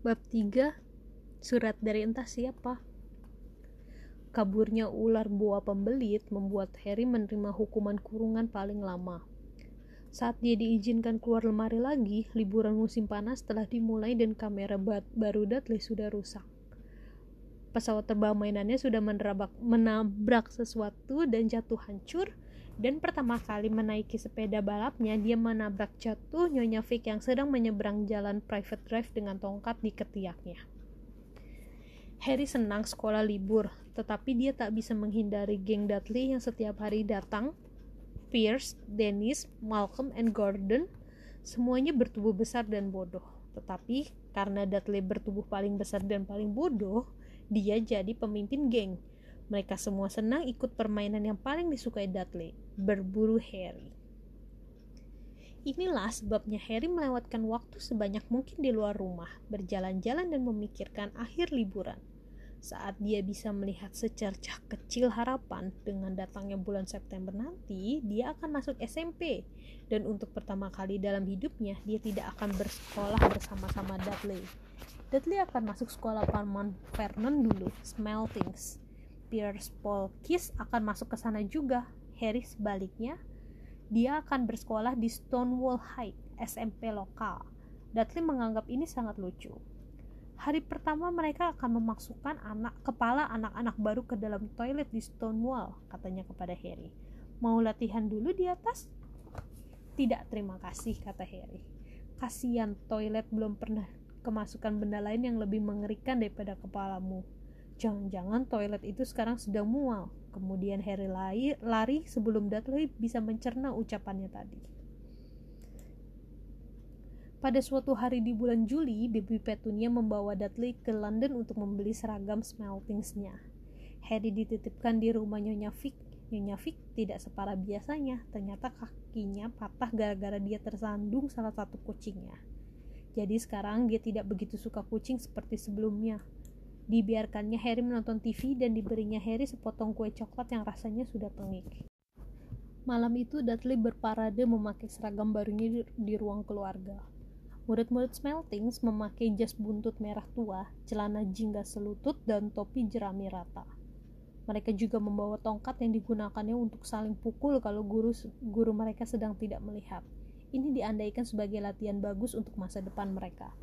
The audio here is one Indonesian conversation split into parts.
Bab 3 Surat dari entah siapa Kaburnya ular boa pembelit membuat Harry menerima hukuman kurungan paling lama. Saat dia diizinkan keluar lemari lagi, liburan musim panas telah dimulai dan kamera baru Dudley sudah rusak. Pesawat terbang mainannya sudah menabrak sesuatu dan jatuh hancur, dan pertama kali menaiki sepeda balapnya, dia menabrak jatuh Nyonya Vic yang sedang menyeberang jalan private drive dengan tongkat di ketiaknya. Harry senang sekolah libur, tetapi dia tak bisa menghindari geng Dudley yang setiap hari datang. Pierce, Dennis, Malcolm, and Gordon semuanya bertubuh besar dan bodoh. Tetapi karena Dudley bertubuh paling besar dan paling bodoh, dia jadi pemimpin geng mereka semua senang ikut permainan yang paling disukai Dudley, berburu Harry. Inilah sebabnya Harry melewatkan waktu sebanyak mungkin di luar rumah, berjalan-jalan dan memikirkan akhir liburan. Saat dia bisa melihat secercah kecil harapan dengan datangnya bulan September nanti, dia akan masuk SMP. Dan untuk pertama kali dalam hidupnya, dia tidak akan bersekolah bersama-sama Dudley. Dudley akan masuk sekolah Paman Vernon dulu, Smeltings Pierce Kiss akan masuk ke sana juga. Harry sebaliknya, dia akan bersekolah di Stonewall High, SMP lokal. Dudley menganggap ini sangat lucu. Hari pertama mereka akan memasukkan anak kepala anak-anak baru ke dalam toilet di Stonewall, katanya kepada Harry. Mau latihan dulu di atas? Tidak, terima kasih, kata Harry. Kasihan toilet belum pernah kemasukan benda lain yang lebih mengerikan daripada kepalamu. Jangan-jangan toilet itu sekarang sedang mual. Kemudian Harry lari, lari sebelum Dudley bisa mencerna ucapannya tadi. Pada suatu hari di bulan Juli, Baby Petunia membawa Dudley ke London untuk membeli seragam smeltingsnya. Harry dititipkan di rumah Nyonya Vic. Nyonya Vic tidak separah biasanya, ternyata kakinya patah gara-gara dia tersandung salah satu kucingnya. Jadi sekarang dia tidak begitu suka kucing seperti sebelumnya. Dibiarkannya Harry menonton TV dan diberinya Harry sepotong kue coklat yang rasanya sudah pengik. Malam itu Dudley berparade memakai seragam barunya di, ruang keluarga. Murid-murid Smeltings memakai jas buntut merah tua, celana jingga selutut, dan topi jerami rata. Mereka juga membawa tongkat yang digunakannya untuk saling pukul kalau guru guru mereka sedang tidak melihat. Ini diandaikan sebagai latihan bagus untuk masa depan mereka.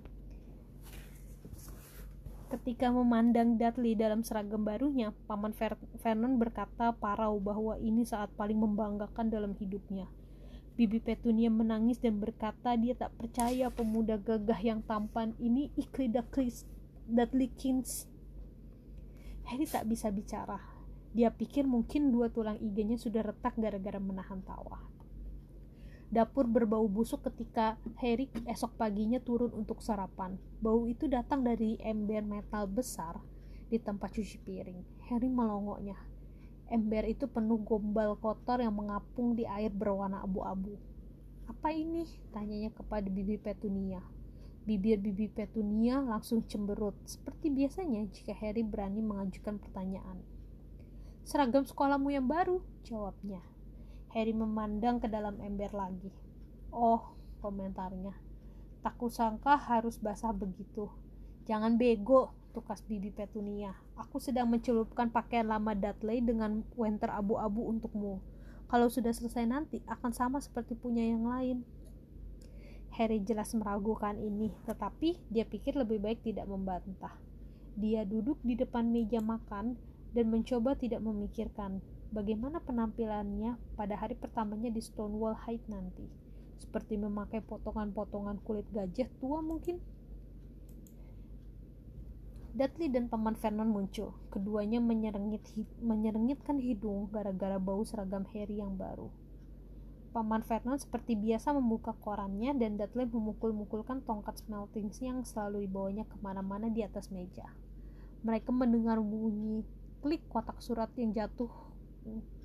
Ketika memandang Dudley dalam seragam barunya, Paman Vernon berkata parau bahwa ini saat paling membanggakan dalam hidupnya. Bibi Petunia menangis dan berkata dia tak percaya pemuda gagah yang tampan ini Ikli Dudley Kins. Harry tak bisa bicara. Dia pikir mungkin dua tulang iganya sudah retak gara-gara menahan tawa. Dapur berbau busuk ketika Harry esok paginya turun untuk sarapan. Bau itu datang dari ember metal besar di tempat cuci piring. Harry melongoknya. Ember itu penuh gombal kotor yang mengapung di air berwarna abu-abu. Apa ini? Tanyanya kepada Bibi Petunia. Bibir Bibi Petunia langsung cemberut, seperti biasanya jika Harry berani mengajukan pertanyaan. Seragam sekolahmu yang baru, jawabnya. Harry memandang ke dalam ember lagi. Oh, komentarnya. Tak kusangka harus basah begitu. Jangan bego, tukas bibi Petunia. Aku sedang mencelupkan pakaian lama Dudley dengan winter abu-abu untukmu. Kalau sudah selesai nanti, akan sama seperti punya yang lain. Harry jelas meragukan ini, tetapi dia pikir lebih baik tidak membantah. Dia duduk di depan meja makan dan mencoba tidak memikirkan bagaimana penampilannya pada hari pertamanya di Stonewall Height nanti. Seperti memakai potongan-potongan kulit gajah tua mungkin. Dudley dan paman Vernon muncul. Keduanya menyerengit, menyerengitkan hidung gara-gara bau seragam Harry yang baru. Paman Vernon seperti biasa membuka korannya dan Dudley memukul-mukulkan tongkat smelting yang selalu dibawanya ke mana-mana di atas meja. Mereka mendengar bunyi klik kotak surat yang jatuh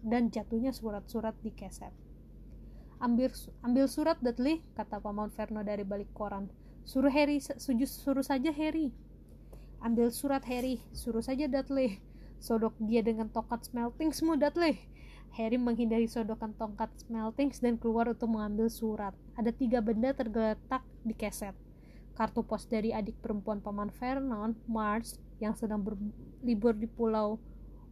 dan jatuhnya surat-surat di keset. Ambil, ambil surat Dudley, kata Paman Verno dari balik koran. Suruh Harry, suruh, suruh saja Harry. Ambil surat Harry, suruh saja Dudley. Sodok dia dengan tongkat smelting semua Dudley. Harry menghindari sodokan tongkat smelting dan keluar untuk mengambil surat. Ada tiga benda tergeletak di keset. kartu pos dari adik perempuan paman Vernon, Mars, yang sedang berlibur di pulau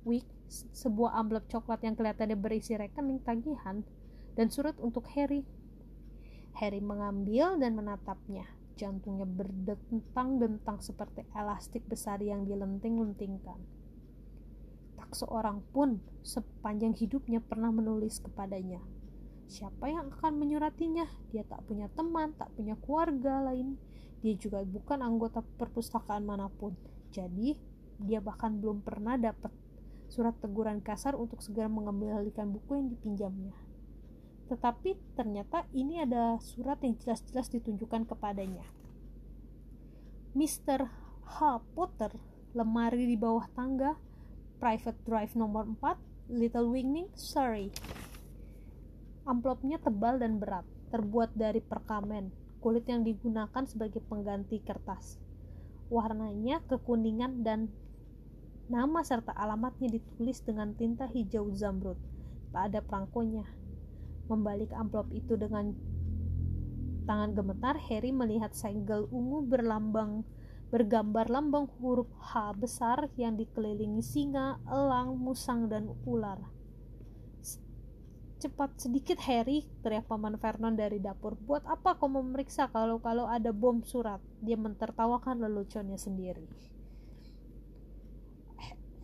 Wick, sebuah amplop coklat yang kelihatannya berisi rekening tagihan, dan surat untuk Harry. Harry mengambil dan menatapnya. Jantungnya berdentang-dentang seperti elastik besar yang dilenting-lentingkan. Tak seorang pun sepanjang hidupnya pernah menulis kepadanya. Siapa yang akan menyuratinya? Dia tak punya teman, tak punya keluarga lain. Dia juga bukan anggota perpustakaan mana pun. Jadi, dia bahkan belum pernah dapat surat teguran kasar untuk segera mengembalikan buku yang dipinjamnya. Tetapi ternyata ini ada surat yang jelas-jelas ditunjukkan kepadanya. Mr. H. Potter, lemari di bawah tangga, Private Drive nomor 4, Little Wingning, Surrey. Amplopnya tebal dan berat, terbuat dari perkamen, kulit yang digunakan sebagai pengganti kertas. Warnanya kekuningan dan nama serta alamatnya ditulis dengan tinta hijau zamrud. Tak ada perangkonya. Membalik amplop itu dengan tangan gemetar, Harry melihat segel ungu berlambang bergambar lambang huruf H besar yang dikelilingi singa, elang, musang, dan ular. Cepat sedikit Harry, teriak paman Vernon dari dapur. Buat apa kau memeriksa kalau-kalau ada bom surat? Dia mentertawakan leluconnya sendiri.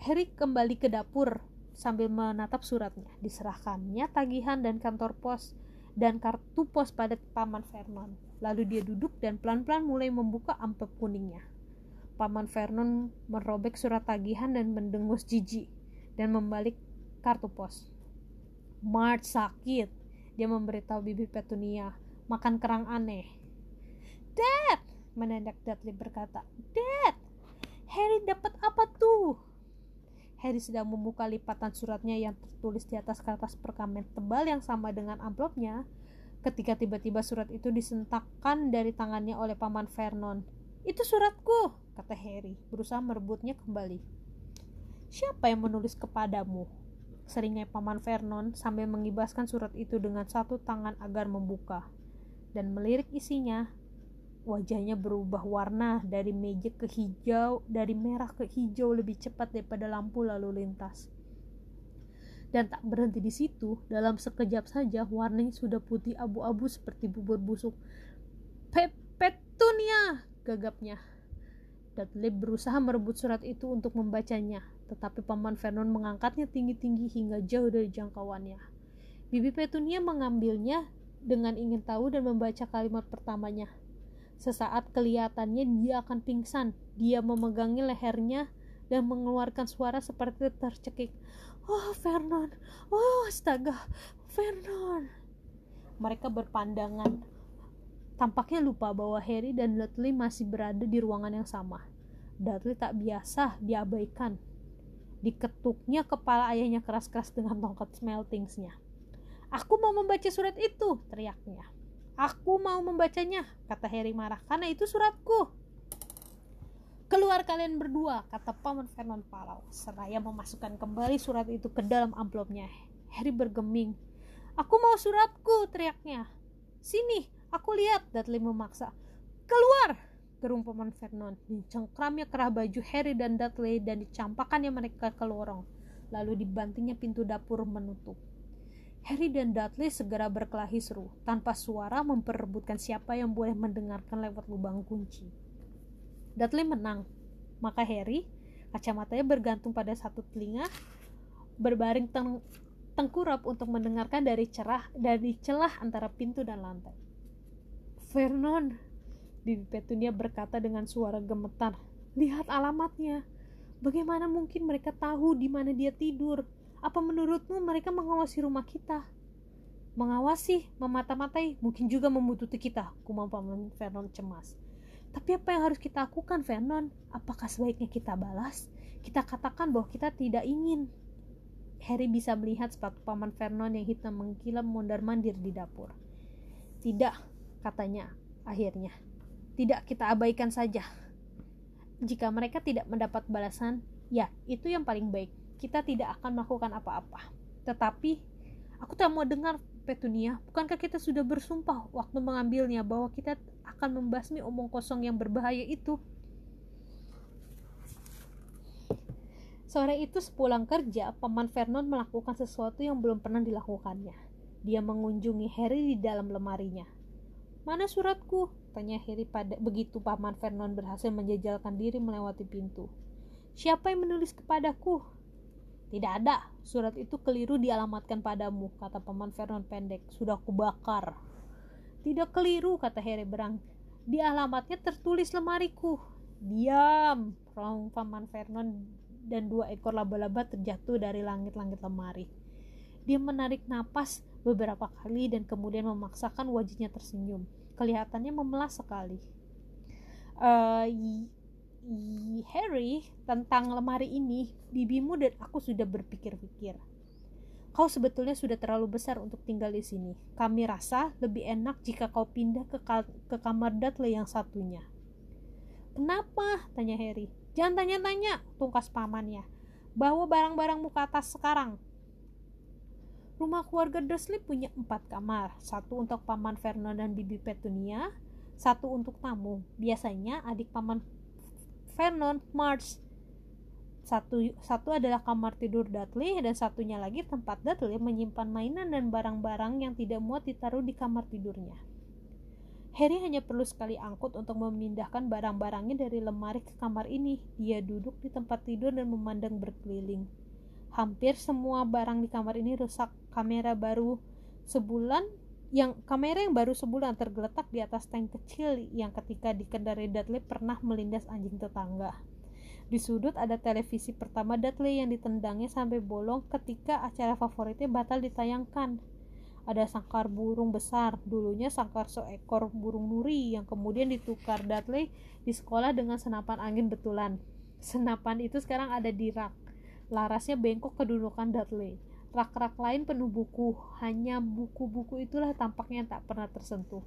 Harry kembali ke dapur sambil menatap suratnya. Diserahkannya tagihan dan kantor pos dan kartu pos pada paman Vernon. Lalu dia duduk dan pelan-pelan mulai membuka amplop kuningnya. Paman Vernon merobek surat tagihan dan mendengus jijik dan membalik kartu pos. Mart sakit. Dia memberitahu bibi Petunia, makan kerang aneh. Dad! Mendadak Dudley berkata, Dad! Harry dapat apa tuh? Harry sedang membuka lipatan suratnya yang tertulis di atas kertas perkamen tebal yang sama dengan amplopnya ketika tiba-tiba surat itu disentakkan dari tangannya oleh paman Vernon. Itu suratku, kata Harry, berusaha merebutnya kembali. Siapa yang menulis kepadamu? Seringnya Paman Vernon sambil mengibaskan surat itu dengan satu tangan agar membuka. Dan melirik isinya, wajahnya berubah warna dari meja ke hijau, dari merah ke hijau lebih cepat daripada lampu lalu lintas. Dan tak berhenti di situ, dalam sekejap saja warnanya sudah putih abu-abu seperti bubur busuk. Petunia, gagapnya. Dudley berusaha merebut surat itu untuk membacanya, tetapi Paman Vernon mengangkatnya tinggi-tinggi hingga jauh dari jangkauannya. Bibi Petunia mengambilnya dengan ingin tahu dan membaca kalimat pertamanya. Sesaat kelihatannya dia akan pingsan. Dia memegangi lehernya dan mengeluarkan suara seperti tercekik. Oh, Vernon. Oh, astaga. Vernon. Mereka berpandangan Tampaknya lupa bahwa Harry dan Dudley masih berada di ruangan yang sama. Dudley tak biasa diabaikan. Diketuknya kepala ayahnya keras-keras dengan tongkat smeltingsnya. Aku mau membaca surat itu, teriaknya. Aku mau membacanya, kata Harry marah, karena itu suratku. Keluar kalian berdua, kata Paman Vernon Palau, seraya memasukkan kembali surat itu ke dalam amplopnya. Harry bergeming. Aku mau suratku, teriaknya. Sini, Aku lihat, Dudley memaksa. Keluar! Gerung paman Vernon. Dicengkramnya kerah baju Harry dan Dudley dan dicampakannya mereka ke lorong. Lalu dibantingnya pintu dapur menutup. Harry dan Dudley segera berkelahi seru, tanpa suara memperebutkan siapa yang boleh mendengarkan lewat lubang kunci. Dudley menang, maka Harry, kacamatanya bergantung pada satu telinga, berbaring teng tengkurap untuk mendengarkan dari cerah dari celah antara pintu dan lantai. Vernon, Bibi Petunia berkata dengan suara gemetar. Lihat alamatnya. Bagaimana mungkin mereka tahu di mana dia tidur? Apa menurutmu mereka mengawasi rumah kita? Mengawasi, memata-matai, mungkin juga membutuhkan kita, kumam paman Vernon cemas. Tapi apa yang harus kita lakukan, Vernon? Apakah sebaiknya kita balas? Kita katakan bahwa kita tidak ingin. Harry bisa melihat sepatu paman Vernon yang hitam mengkilam mondar-mandir di dapur. Tidak, katanya akhirnya. Tidak kita abaikan saja. Jika mereka tidak mendapat balasan, ya itu yang paling baik. Kita tidak akan melakukan apa-apa. Tetapi, aku tak mau dengar Petunia, bukankah kita sudah bersumpah waktu mengambilnya bahwa kita akan membasmi omong kosong yang berbahaya itu. Sore itu sepulang kerja, Paman Vernon melakukan sesuatu yang belum pernah dilakukannya. Dia mengunjungi Harry di dalam lemarinya. Mana suratku? Tanya Harry pada begitu Paman Vernon berhasil menjejalkan diri melewati pintu. Siapa yang menulis kepadaku? Tidak ada. Surat itu keliru dialamatkan padamu, kata Paman Vernon pendek. Sudah kubakar. Tidak keliru, kata Harry berang. Di alamatnya tertulis lemariku. Diam, rong Paman Vernon dan dua ekor laba-laba terjatuh dari langit-langit lemari. Dia menarik napas beberapa kali dan kemudian memaksakan wajahnya tersenyum. Kelihatannya memelas sekali. Uh, Harry, tentang lemari ini, bibimu dan aku sudah berpikir-pikir. Kau sebetulnya sudah terlalu besar untuk tinggal di sini. Kami rasa lebih enak jika kau pindah ke, ka ke kamar Dudley yang satunya. Kenapa? tanya Harry. Jangan tanya-tanya, tungkas pamannya. Bawa barang-barangmu ke atas sekarang. Rumah keluarga Dursley punya empat kamar, satu untuk paman Vernon dan bibi Petunia, satu untuk tamu. Biasanya adik paman Vernon March satu satu adalah kamar tidur Dudley dan satunya lagi tempat Dudley menyimpan mainan dan barang-barang yang tidak muat ditaruh di kamar tidurnya. Harry hanya perlu sekali angkut untuk memindahkan barang-barangnya dari lemari ke kamar ini. Dia duduk di tempat tidur dan memandang berkeliling. Hampir semua barang di kamar ini rusak. Kamera baru sebulan yang kamera yang baru sebulan tergeletak di atas tank kecil yang ketika dikendarai Dudley pernah melindas anjing tetangga. Di sudut ada televisi pertama Dudley yang ditendangnya sampai bolong ketika acara favoritnya batal ditayangkan. Ada sangkar burung besar, dulunya sangkar seekor burung nuri yang kemudian ditukar Dudley di sekolah dengan senapan angin betulan. Senapan itu sekarang ada di rak. Larasnya bengkok kedudukan Dudley rak-rak lain penuh buku. Hanya buku-buku itulah tampaknya tak pernah tersentuh.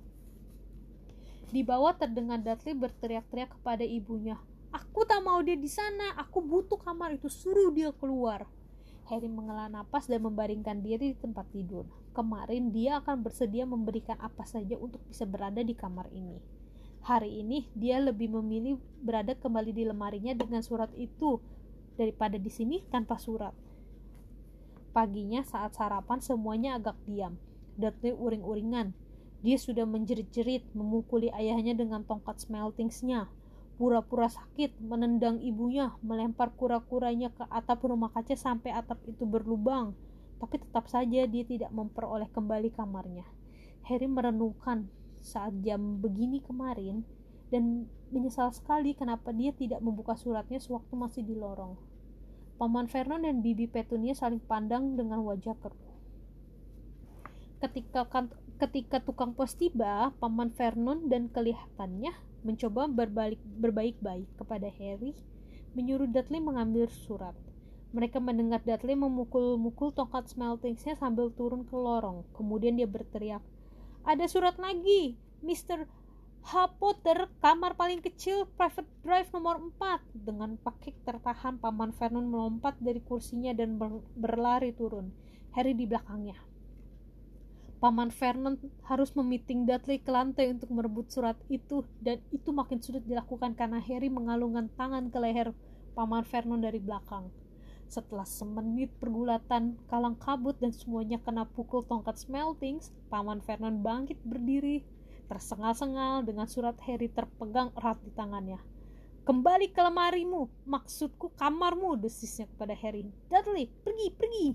Di bawah terdengar Dudley berteriak-teriak kepada ibunya. Aku tak mau dia di sana. Aku butuh kamar itu. Suruh dia keluar. Harry menghela napas dan membaringkan diri di tempat tidur. Kemarin dia akan bersedia memberikan apa saja untuk bisa berada di kamar ini. Hari ini dia lebih memilih berada kembali di lemarinya dengan surat itu daripada di sini tanpa surat Paginya saat sarapan semuanya agak diam. Dudley uring-uringan. Dia sudah menjerit-jerit, memukuli ayahnya dengan tongkat smeltingsnya. Pura-pura sakit, menendang ibunya, melempar kura-kuranya ke atap rumah kaca sampai atap itu berlubang. Tapi tetap saja dia tidak memperoleh kembali kamarnya. Harry merenungkan saat jam begini kemarin dan menyesal sekali kenapa dia tidak membuka suratnya sewaktu masih di lorong. Paman Vernon dan Bibi Petunia saling pandang dengan wajah keruh. Ketika kan, ketika tukang pos tiba, Paman Vernon dan kelihatannya mencoba berbalik berbaik-baik kepada Harry, menyuruh Dudley mengambil surat. Mereka mendengar Dudley memukul-mukul tongkat smeltingsnya sambil turun ke lorong. Kemudian dia berteriak, "Ada surat lagi, Mister H. Potter, kamar paling kecil, private drive nomor 4. Dengan pakik tertahan, Paman Vernon melompat dari kursinya dan ber berlari turun. Harry di belakangnya. Paman Vernon harus memiting Dudley ke lantai untuk merebut surat itu, dan itu makin sulit dilakukan karena Harry mengalungkan tangan ke leher Paman Vernon dari belakang. Setelah semenit pergulatan kalang kabut dan semuanya kena pukul tongkat smeltings, Paman Vernon bangkit berdiri tersengal-sengal dengan surat Harry terpegang erat di tangannya. Kembali ke lemarimu, maksudku kamarmu, desisnya kepada Harry. Dudley, pergi, pergi.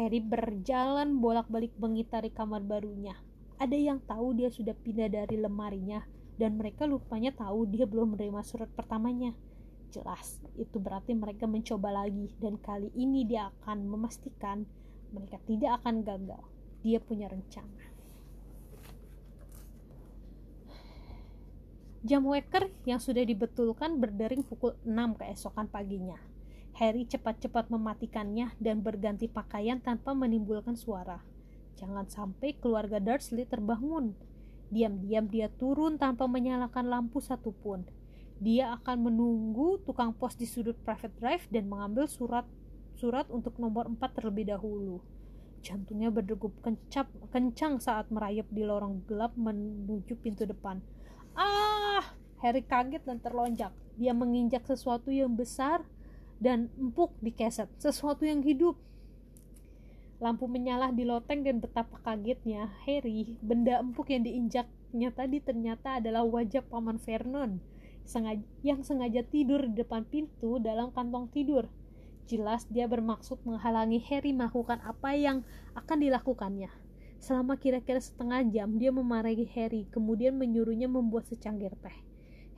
Harry berjalan bolak-balik mengitari kamar barunya. Ada yang tahu dia sudah pindah dari lemarinya, dan mereka lupanya tahu dia belum menerima surat pertamanya. Jelas, itu berarti mereka mencoba lagi, dan kali ini dia akan memastikan mereka tidak akan gagal. Dia punya rencana. Jam waker yang sudah dibetulkan berdering pukul 6 keesokan paginya. Harry cepat-cepat mematikannya dan berganti pakaian tanpa menimbulkan suara. Jangan sampai keluarga Dursley terbangun. Diam-diam dia turun tanpa menyalakan lampu satupun. Dia akan menunggu tukang pos di sudut private drive dan mengambil surat surat untuk nomor 4 terlebih dahulu. Jantungnya berdegup kencap, kencang saat merayap di lorong gelap menuju pintu depan. Ah! Harry kaget dan terlonjak. Dia menginjak sesuatu yang besar dan empuk di keset, sesuatu yang hidup. Lampu menyala di loteng dan betapa kagetnya Harry, benda empuk yang diinjaknya tadi ternyata adalah wajah paman Vernon yang sengaja tidur di depan pintu dalam kantong tidur. Jelas dia bermaksud menghalangi Harry melakukan apa yang akan dilakukannya. Selama kira-kira setengah jam, dia memarahi Harry, kemudian menyuruhnya membuat secangkir teh.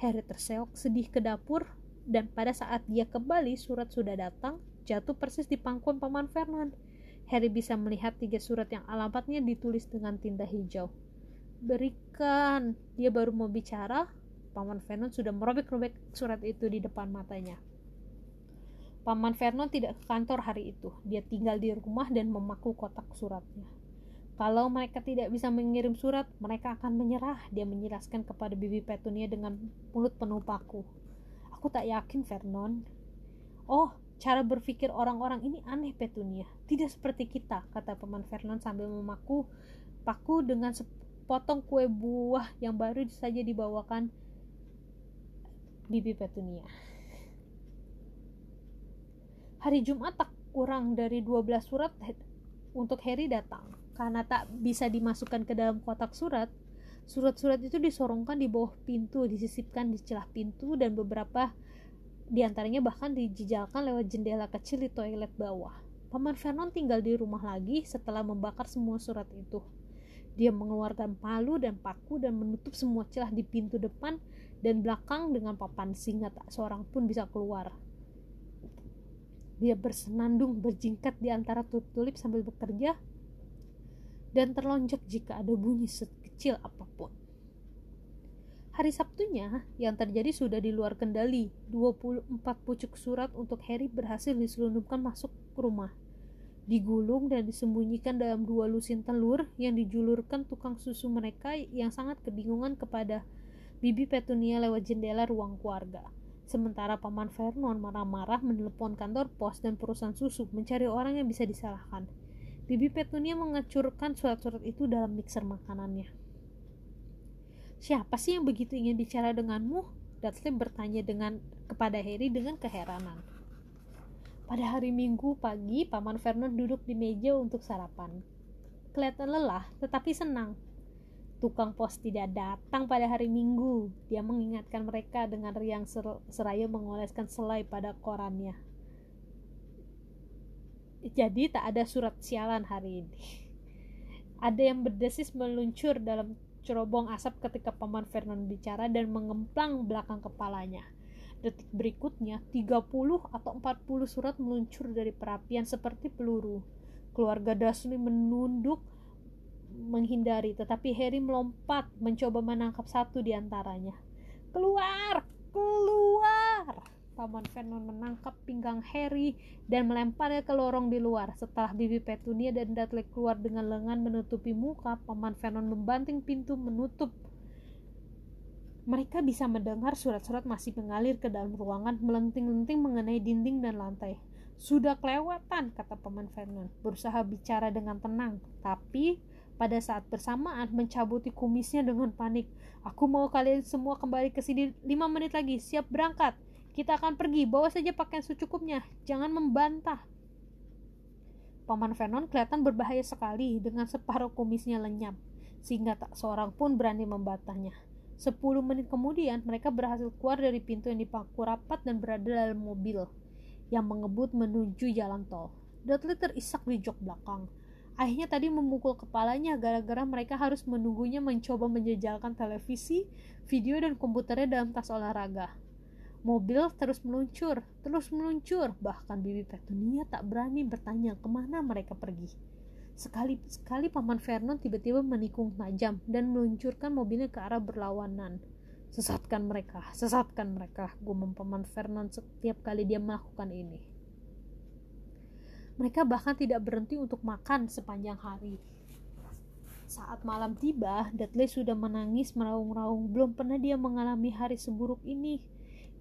Harry terseok sedih ke dapur, dan pada saat dia kembali, surat sudah datang, jatuh persis di pangkuan Paman Vernon. Harry bisa melihat tiga surat yang alamatnya ditulis dengan tinta hijau. Berikan, dia baru mau bicara, Paman Vernon sudah merobek-robek surat itu di depan matanya. Paman Vernon tidak ke kantor hari itu. Dia tinggal di rumah dan memaku kotak suratnya. Kalau mereka tidak bisa mengirim surat, mereka akan menyerah. Dia menjelaskan kepada Bibi Petunia dengan mulut penuh paku. Aku tak yakin, Vernon. Oh, cara berpikir orang-orang ini aneh, Petunia. Tidak seperti kita, kata Paman Vernon sambil memaku paku dengan sepotong kue buah yang baru saja dibawakan Bibi Petunia. Hari Jumat tak kurang dari 12 surat untuk Harry datang. Karena tak bisa dimasukkan ke dalam kotak surat, surat-surat itu disorongkan di bawah pintu, disisipkan di celah pintu dan beberapa di antaranya bahkan dijejalkan lewat jendela kecil di toilet bawah. Paman Vernon tinggal di rumah lagi setelah membakar semua surat itu. Dia mengeluarkan palu dan paku dan menutup semua celah di pintu depan dan belakang dengan papan sehingga tak seorang pun bisa keluar. Dia bersenandung berjingkat di antara tulip sambil bekerja dan terlonjak jika ada bunyi sekecil apa pun. Hari Sabtunya, yang terjadi sudah di luar kendali. 24 pucuk surat untuk Harry berhasil diselundupkan masuk ke rumah. Digulung dan disembunyikan dalam dua lusin telur yang dijulurkan tukang susu mereka yang sangat kebingungan kepada Bibi Petunia lewat jendela ruang keluarga. Sementara Paman Vernon marah-marah menelepon kantor pos dan perusahaan susu mencari orang yang bisa disalahkan. Bibi Petunia mengecurkan surat-surat itu dalam mixer makanannya. Siapa sih yang begitu ingin bicara denganmu? Dudley bertanya dengan kepada Harry dengan keheranan. Pada hari Minggu pagi, Paman Vernon duduk di meja untuk sarapan. Kelihatan lelah, tetapi senang tukang pos tidak datang pada hari Minggu. Dia mengingatkan mereka dengan riang ser seraya mengoleskan selai pada korannya. Jadi tak ada surat sialan hari ini. Ada yang berdesis meluncur dalam cerobong asap ketika Paman Vernon bicara dan mengemplang belakang kepalanya. Detik berikutnya, 30 atau 40 surat meluncur dari perapian seperti peluru. Keluarga Dasli menunduk menghindari, tetapi Harry melompat mencoba menangkap satu di antaranya. Keluar! Keluar! Paman Vernon menangkap pinggang Harry dan melemparnya ke lorong di luar. Setelah Bibi Petunia dan Dudley keluar dengan lengan menutupi muka, Paman Vernon membanting pintu menutup. Mereka bisa mendengar surat-surat masih mengalir ke dalam ruangan, melenting-lenting mengenai dinding dan lantai. Sudah kelewatan, kata Paman Vernon, berusaha bicara dengan tenang. Tapi pada saat bersamaan mencabuti kumisnya dengan panik. Aku mau kalian semua kembali ke sini lima menit lagi, siap berangkat. Kita akan pergi, bawa saja pakaian secukupnya, jangan membantah. Paman Vernon kelihatan berbahaya sekali dengan separuh kumisnya lenyap, sehingga tak seorang pun berani membantahnya. Sepuluh menit kemudian, mereka berhasil keluar dari pintu yang dipaku rapat dan berada dalam mobil yang mengebut menuju jalan tol. Dudley terisak di jok belakang. Ayahnya tadi memukul kepalanya gara-gara mereka harus menunggunya mencoba menjejalkan televisi, video, dan komputernya dalam tas olahraga. Mobil terus meluncur, terus meluncur, bahkan Bibi Petunia tak berani bertanya ke mana mereka pergi. Sekali-sekali Paman Vernon tiba-tiba menikung tajam dan meluncurkan mobilnya ke arah berlawanan. Sesatkan mereka, sesatkan mereka, gumam Paman Vernon setiap kali dia melakukan ini. Mereka bahkan tidak berhenti untuk makan sepanjang hari. Saat malam tiba, Dudley sudah menangis meraung-raung. Belum pernah dia mengalami hari seburuk ini.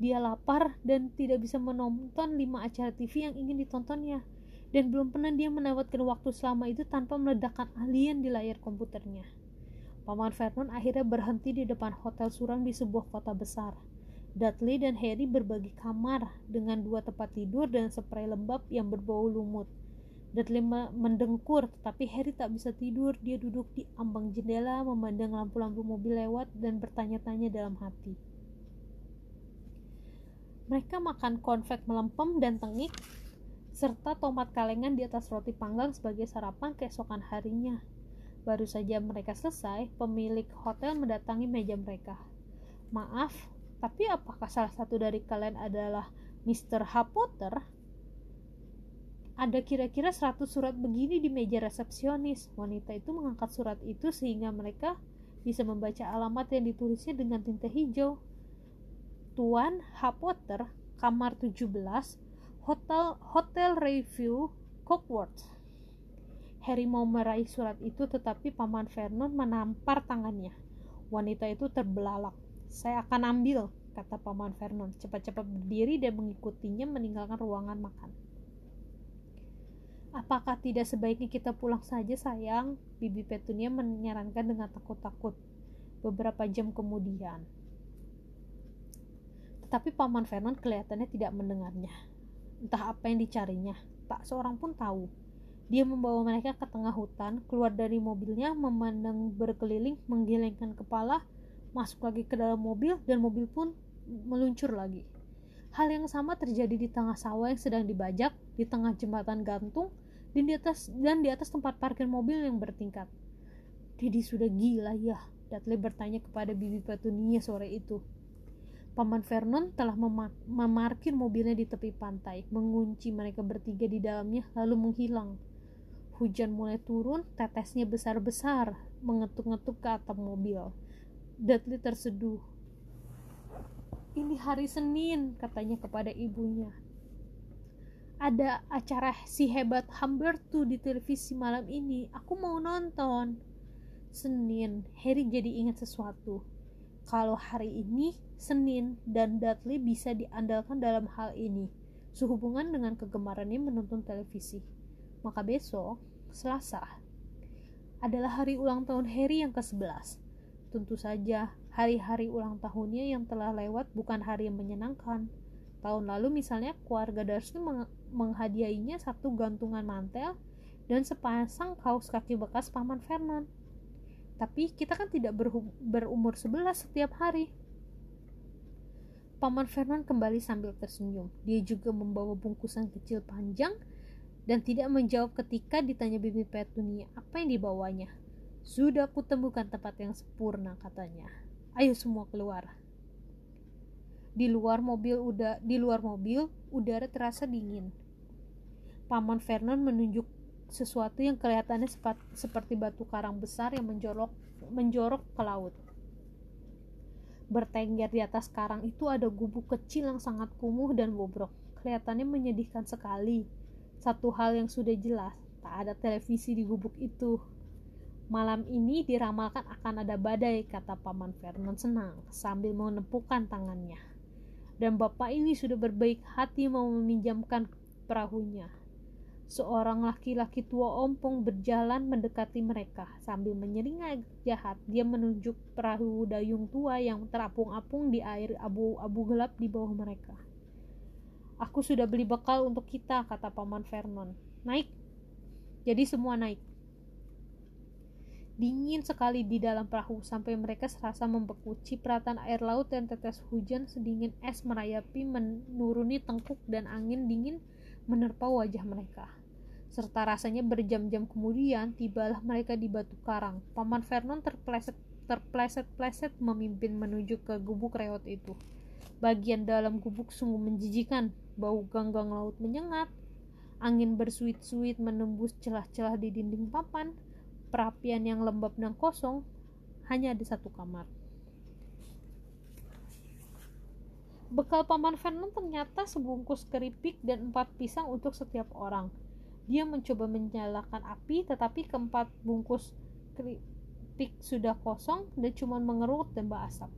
Dia lapar dan tidak bisa menonton lima acara TV yang ingin ditontonnya. dan belum pernah dia melewatkan waktu selama itu tanpa meledakkan alien di layar komputernya. Paman Vernon akhirnya berhenti di depan hotel suram di sebuah kota besar. Dudley dan Harry berbagi kamar dengan dua tempat tidur dan spray lembab yang berbau lumut. Dudley mendengkur, tetapi Harry tak bisa tidur. Dia duduk di ambang jendela, memandang lampu-lampu mobil lewat dan bertanya-tanya dalam hati. Mereka makan konvek melempem dan tengik serta tomat kalengan di atas roti panggang sebagai sarapan keesokan harinya. Baru saja mereka selesai, pemilik hotel mendatangi meja mereka. Maaf, tapi apakah salah satu dari kalian adalah Mr. H. Potter? Ada kira-kira 100 surat begini di meja resepsionis. Wanita itu mengangkat surat itu sehingga mereka bisa membaca alamat yang ditulisnya dengan tinta hijau. Tuan H. Potter, kamar 17, Hotel Hotel Review Cockworth. Harry mau meraih surat itu tetapi paman Vernon menampar tangannya. Wanita itu terbelalak. Saya akan ambil, kata paman Vernon. Cepat-cepat berdiri dan mengikutinya meninggalkan ruangan makan. Apakah tidak sebaiknya kita pulang saja sayang? Bibi Petunia menyarankan dengan takut-takut. Beberapa jam kemudian. Tetapi paman Vernon kelihatannya tidak mendengarnya entah apa yang dicarinya. Tak seorang pun tahu. Dia membawa mereka ke tengah hutan, keluar dari mobilnya, memandang berkeliling, menggelengkan kepala, masuk lagi ke dalam mobil, dan mobil pun meluncur lagi. Hal yang sama terjadi di tengah sawah yang sedang dibajak, di tengah jembatan gantung, dan di atas dan di atas tempat parkir mobil yang bertingkat. Dedi sudah gila ya, Dudley bertanya kepada Bibi Petunia sore itu. Paman Vernon telah memarkir mobilnya di tepi pantai, mengunci mereka bertiga di dalamnya, lalu menghilang. Hujan mulai turun, tetesnya besar-besar, mengetuk-ngetuk ke atap mobil. Dudley terseduh. Ini hari Senin, katanya kepada ibunya. Ada acara si hebat Humberto di televisi malam ini. Aku mau nonton. Senin, Harry jadi ingat sesuatu kalau hari ini Senin dan Dudley bisa diandalkan dalam hal ini sehubungan dengan kegemarannya menonton televisi. Maka besok, Selasa, adalah hari ulang tahun Harry yang ke-11. Tentu saja, hari-hari ulang tahunnya yang telah lewat bukan hari yang menyenangkan. Tahun lalu misalnya keluarga Dursley meng menghadiahinya satu gantungan mantel dan sepasang kaos kaki bekas paman Vernon tapi kita kan tidak berumur sebelas setiap hari. Paman Vernon kembali sambil tersenyum. Dia juga membawa bungkusan kecil panjang dan tidak menjawab ketika ditanya Bibi Petunia apa yang dibawanya. Sudah kutemukan tempat yang sempurna katanya. Ayo semua keluar. Di luar mobil udah di luar mobil udara terasa dingin. Paman Vernon menunjuk sesuatu yang kelihatannya seperti batu karang besar yang menjorok menjorok ke laut. Bertengger di atas karang itu ada gubuk kecil yang sangat kumuh dan bobrok. Kelihatannya menyedihkan sekali. Satu hal yang sudah jelas, tak ada televisi di gubuk itu. Malam ini diramalkan akan ada badai, kata Paman Vernon senang sambil menepukkan tangannya. Dan bapak ini sudah berbaik hati mau meminjamkan perahunya. Seorang laki-laki tua ompong berjalan mendekati mereka. Sambil menyeringai jahat, dia menunjuk perahu dayung tua yang terapung-apung di air abu-abu gelap di bawah mereka. Aku sudah beli bekal untuk kita, kata Paman Vernon. Naik. Jadi semua naik. Dingin sekali di dalam perahu sampai mereka serasa membeku. Cipratan air laut dan tetes hujan sedingin es merayapi menuruni tengkuk dan angin dingin menerpa wajah mereka serta rasanya berjam-jam kemudian tibalah mereka di batu karang. Paman Vernon terpleset terpleset-pleset memimpin menuju ke gubuk reot itu. Bagian dalam gubuk sungguh menjijikan, bau ganggang laut menyengat, angin bersuit-suit menembus celah-celah di dinding papan, perapian yang lembab dan kosong, hanya ada satu kamar. Bekal paman Vernon ternyata sebungkus keripik dan empat pisang untuk setiap orang. Dia mencoba menyalakan api, tetapi keempat bungkus keripik sudah kosong dan cuma mengerut dan asap.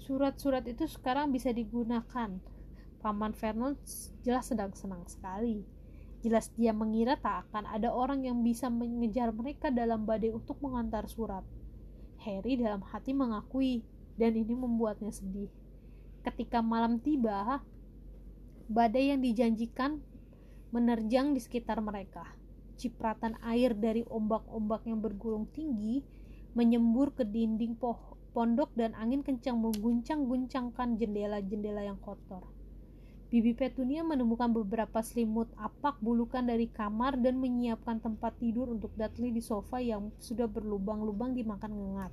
Surat-surat itu sekarang bisa digunakan. Paman Vernon jelas sedang senang sekali. Jelas dia mengira tak akan ada orang yang bisa mengejar mereka dalam badai untuk mengantar surat. Harry dalam hati mengakui, dan ini membuatnya sedih. Ketika malam tiba, badai yang dijanjikan menerjang di sekitar mereka. Cipratan air dari ombak-ombak yang bergulung tinggi menyembur ke dinding pondok dan angin kencang mengguncang-guncangkan jendela-jendela yang kotor. Bibi Petunia menemukan beberapa selimut apak bulukan dari kamar dan menyiapkan tempat tidur untuk Dudley di sofa yang sudah berlubang-lubang dimakan ngengat.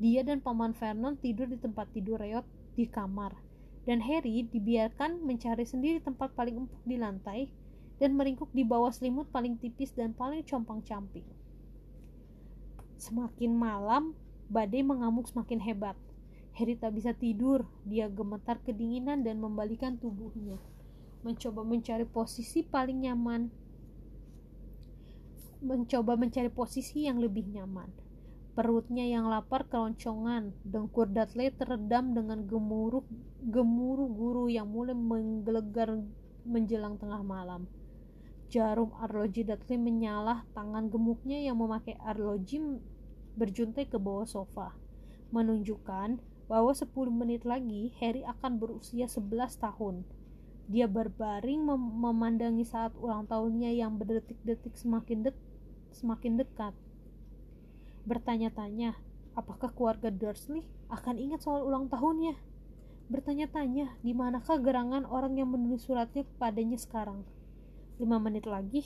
Dia dan Paman Vernon tidur di tempat tidur reot di kamar, dan Harry dibiarkan mencari sendiri tempat paling empuk di lantai dan meringkuk di bawah selimut paling tipis dan paling compang-camping. Semakin malam, badai mengamuk semakin hebat. Harry tak bisa tidur, dia gemetar kedinginan dan membalikan tubuhnya. Mencoba mencari posisi paling nyaman. Mencoba mencari posisi yang lebih nyaman. Perutnya yang lapar keloncongan, dengkur Dudley teredam dengan gemuruh gemuruh guru yang mulai menggelegar menjelang tengah malam. Jarum arloji Dudley menyalah tangan gemuknya yang memakai arloji berjuntai ke bawah sofa, menunjukkan bahwa 10 menit lagi Harry akan berusia 11 tahun. Dia berbaring mem memandangi saat ulang tahunnya yang berdetik-detik semakin de semakin dekat. Bertanya-tanya, apakah keluarga Dursley akan ingat soal ulang tahunnya? Bertanya-tanya, di manakah gerangan orang yang menulis suratnya kepadanya sekarang? Lima menit lagi,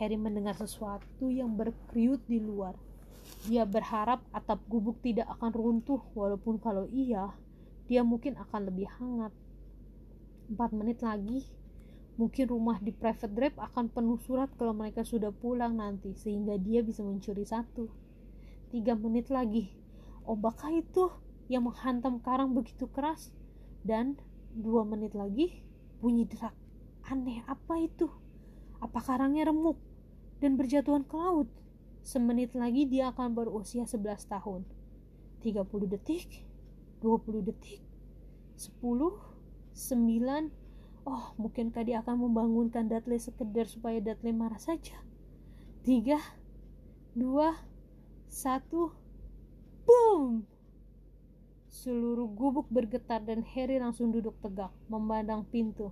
Harry mendengar sesuatu yang berkriut di luar. Dia berharap atap gubuk tidak akan runtuh, walaupun kalau iya, dia mungkin akan lebih hangat. Empat menit lagi, mungkin rumah di private drive akan penuh surat kalau mereka sudah pulang nanti, sehingga dia bisa mencuri satu. Tiga menit lagi, obakkah itu yang menghantam karang begitu keras? Dan dua menit lagi, bunyi derak. Aneh apa itu? Apa karangnya remuk dan berjatuhan ke laut? Semenit lagi dia akan berusia 11 tahun. 30 detik, 20 detik, 10, 9, oh mungkinkah dia akan membangunkan Dudley sekedar supaya Dudley marah saja. 3, 2, 1, boom! Seluruh gubuk bergetar dan Harry langsung duduk tegak, memandang pintu.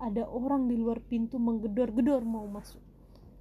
Ada orang di luar pintu menggedor-gedor mau masuk.